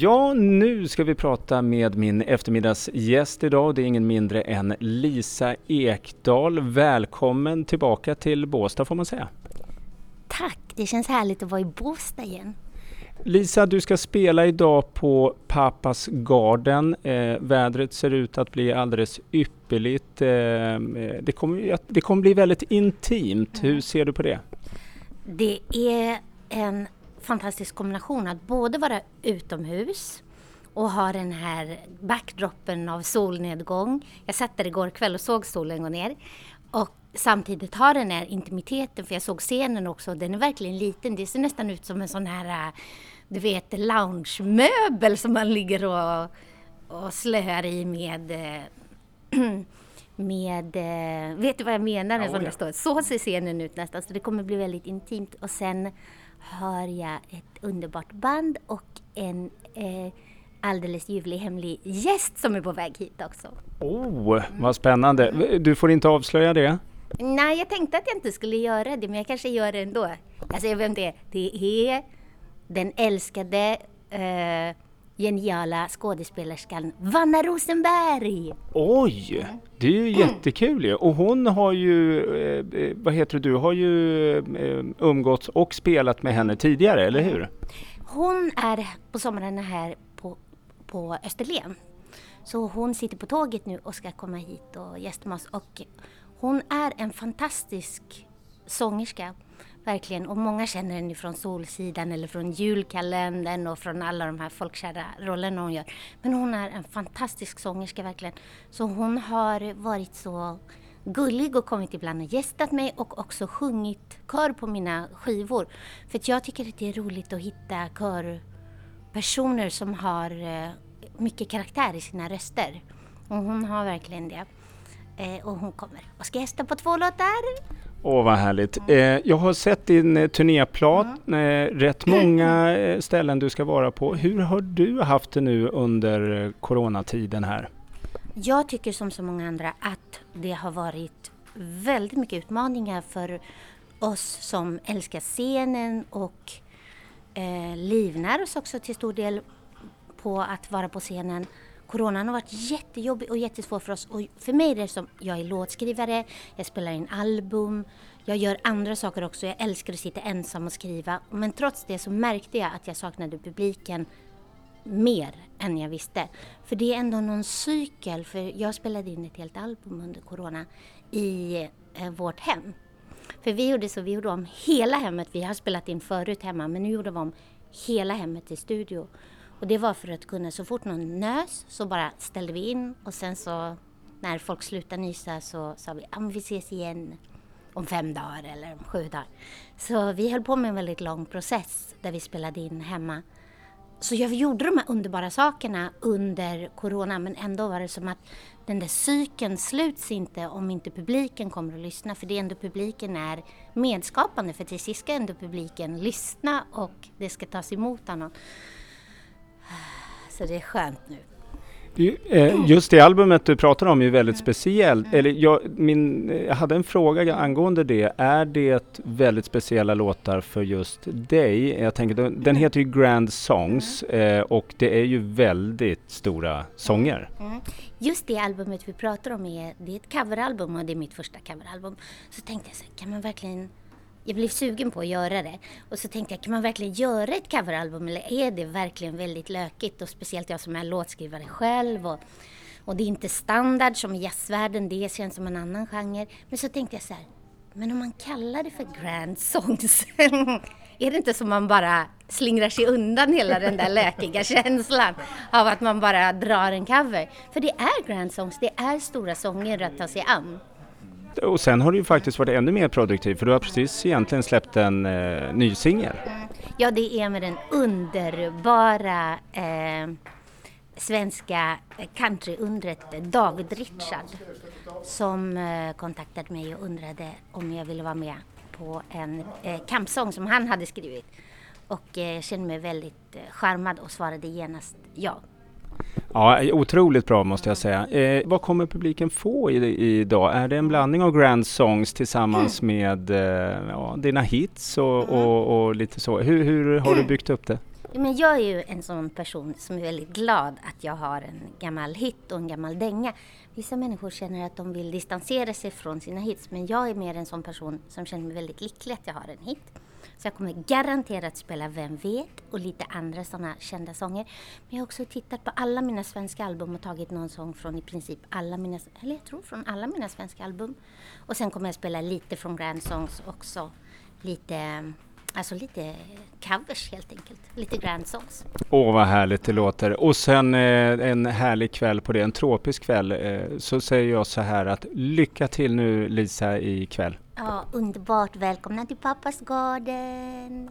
Ja, nu ska vi prata med min eftermiddagsgäst idag. Det är ingen mindre än Lisa Ekdahl. Välkommen tillbaka till Båstad får man säga. Tack, det känns härligt att vara i Båstad igen. Lisa, du ska spela idag på Papas Garden. Eh, vädret ser ut att bli alldeles ypperligt. Eh, eh det, kommer, det kommer bli väldigt intimt. Hur ser du på det? Det är en fantastisk kombination att både vara utomhus och ha den här backdropen av solnedgång. Jag satt där igår kväll och såg solen gå ner. Och samtidigt ha den här intimiteten, för jag såg scenen också, den är verkligen liten. Det ser nästan ut som en sån här, du vet, loungemöbel som man ligger och, och slöar i med med, vet du vad jag menar? Ja, ja. Så ser scenen ut nästan, så det kommer bli väldigt intimt. Och sen hör jag ett underbart band och en eh, alldeles ljuvlig hemlig gäst som är på väg hit också. Oh, vad spännande! Du får inte avslöja det? Nej, jag tänkte att jag inte skulle göra det, men jag kanske gör det ändå. Jag säger vem det är. Det är den älskade eh, geniala skådespelerskan Vanna Rosenberg. Oj, det är ju jättekul ju. Och hon har ju, eh, vad heter du har ju eh, umgåtts och spelat med henne tidigare, eller hur? Hon är på somrarna här på, på Österlen. Så hon sitter på tåget nu och ska komma hit och gästa oss. Och hon är en fantastisk sångerska. Verkligen. Och många känner henne från Solsidan eller från julkalendern och från alla de här folkkära rollerna hon gör. Men hon är en fantastisk sångerska verkligen. Så hon har varit så gullig och kommit ibland och gästat mig och också sjungit kör på mina skivor. För jag tycker att det är roligt att hitta körpersoner som har eh, mycket karaktär i sina röster. Och hon har verkligen det. Eh, och hon kommer och ska gästa på två låtar. Åh, vad härligt. Eh, jag har sett din eh, turnéplan, mm. eh, rätt många eh, ställen du ska vara på. Hur har du haft det nu under eh, coronatiden här? Jag tycker som så många andra att det har varit väldigt mycket utmaningar för oss som älskar scenen och eh, livnär oss också till stor del på att vara på scenen. Coronan har varit jättejobbig och jättesvår för oss. Och för mig är det som, jag är låtskrivare, jag spelar in album, jag gör andra saker också. Jag älskar att sitta ensam och skriva. Men trots det så märkte jag att jag saknade publiken mer än jag visste. För det är ändå någon cykel, för jag spelade in ett helt album under Corona i eh, vårt hem. För vi gjorde så, vi gjorde om hela hemmet. Vi har spelat in förut hemma, men nu gjorde vi om hela hemmet i studio. Och det var för att kunna, så fort någon nös så bara ställde vi in och sen så när folk slutade nysa så sa vi att vi ses igen om fem dagar eller om sju dagar. Så vi höll på med en väldigt lång process där vi spelade in hemma. Så jag gjorde de här underbara sakerna under Corona men ändå var det som att den där cykeln sluts inte om inte publiken kommer att lyssna för det är ändå publiken är medskapande för till sist ska ändå publiken lyssna och det ska tas emot av någon. Så det är skönt nu. Eh, just det albumet du pratar om är väldigt speciellt. Mm. Eller jag, min, jag hade en fråga angående det. Är det väldigt speciella låtar för just dig? Jag tänker, den mm. heter ju Grand Songs mm. och det är ju väldigt stora sånger. Mm. Just det albumet vi pratar om är, det är ett coveralbum och det är mitt första coveralbum. Så tänkte jag så kan man verkligen jag blev sugen på att göra det. Och så tänkte jag, kan man verkligen göra ett coveralbum eller är det verkligen väldigt lökigt? Och speciellt jag som är låtskrivare själv. Och, och det är inte standard som i jazzvärlden, det känns som en annan genre. Men så tänkte jag så här, men om man kallar det för grand songs, är det inte som man bara slingrar sig undan hela den där lökiga känslan av att man bara drar en cover? För det är grand songs, det är stora sånger att ta sig an. Och sen har du ju faktiskt varit ännu mer produktiv för du har precis egentligen släppt en eh, ny singel. Ja, det är med den underbara eh, svenska countryundret David Richard som eh, kontaktade mig och undrade om jag ville vara med på en eh, kampsång som han hade skrivit. Och eh, kände mig väldigt eh, charmad och svarade genast ja. Ja, otroligt bra måste jag säga. Eh, vad kommer publiken få idag? Är det en blandning av grand songs tillsammans med eh, ja, dina hits och, mm. och, och, lite så? Hur, hur har du byggt upp det? Men jag är ju en sån person som är väldigt glad att jag har en gammal hit och en gammal dänga. Vissa människor känner att de vill distansera sig från sina hits men jag är mer en sån person som känner mig väldigt lycklig att jag har en hit. Så jag kommer garanterat spela Vem vet och lite andra sådana kända sånger. Men jag har också tittat på alla mina svenska album och tagit någon sång från i princip alla mina, eller jag tror från alla mina svenska album. Och sen kommer jag spela lite från Grand Songs också. Lite Alltså lite covers helt enkelt, lite grand songs. Åh vad härligt det låter. Och sen eh, en härlig kväll på det, en tropisk kväll. Eh, så säger jag så här att lycka till nu Lisa ikväll. Ja, underbart. Välkomna till pappas garden.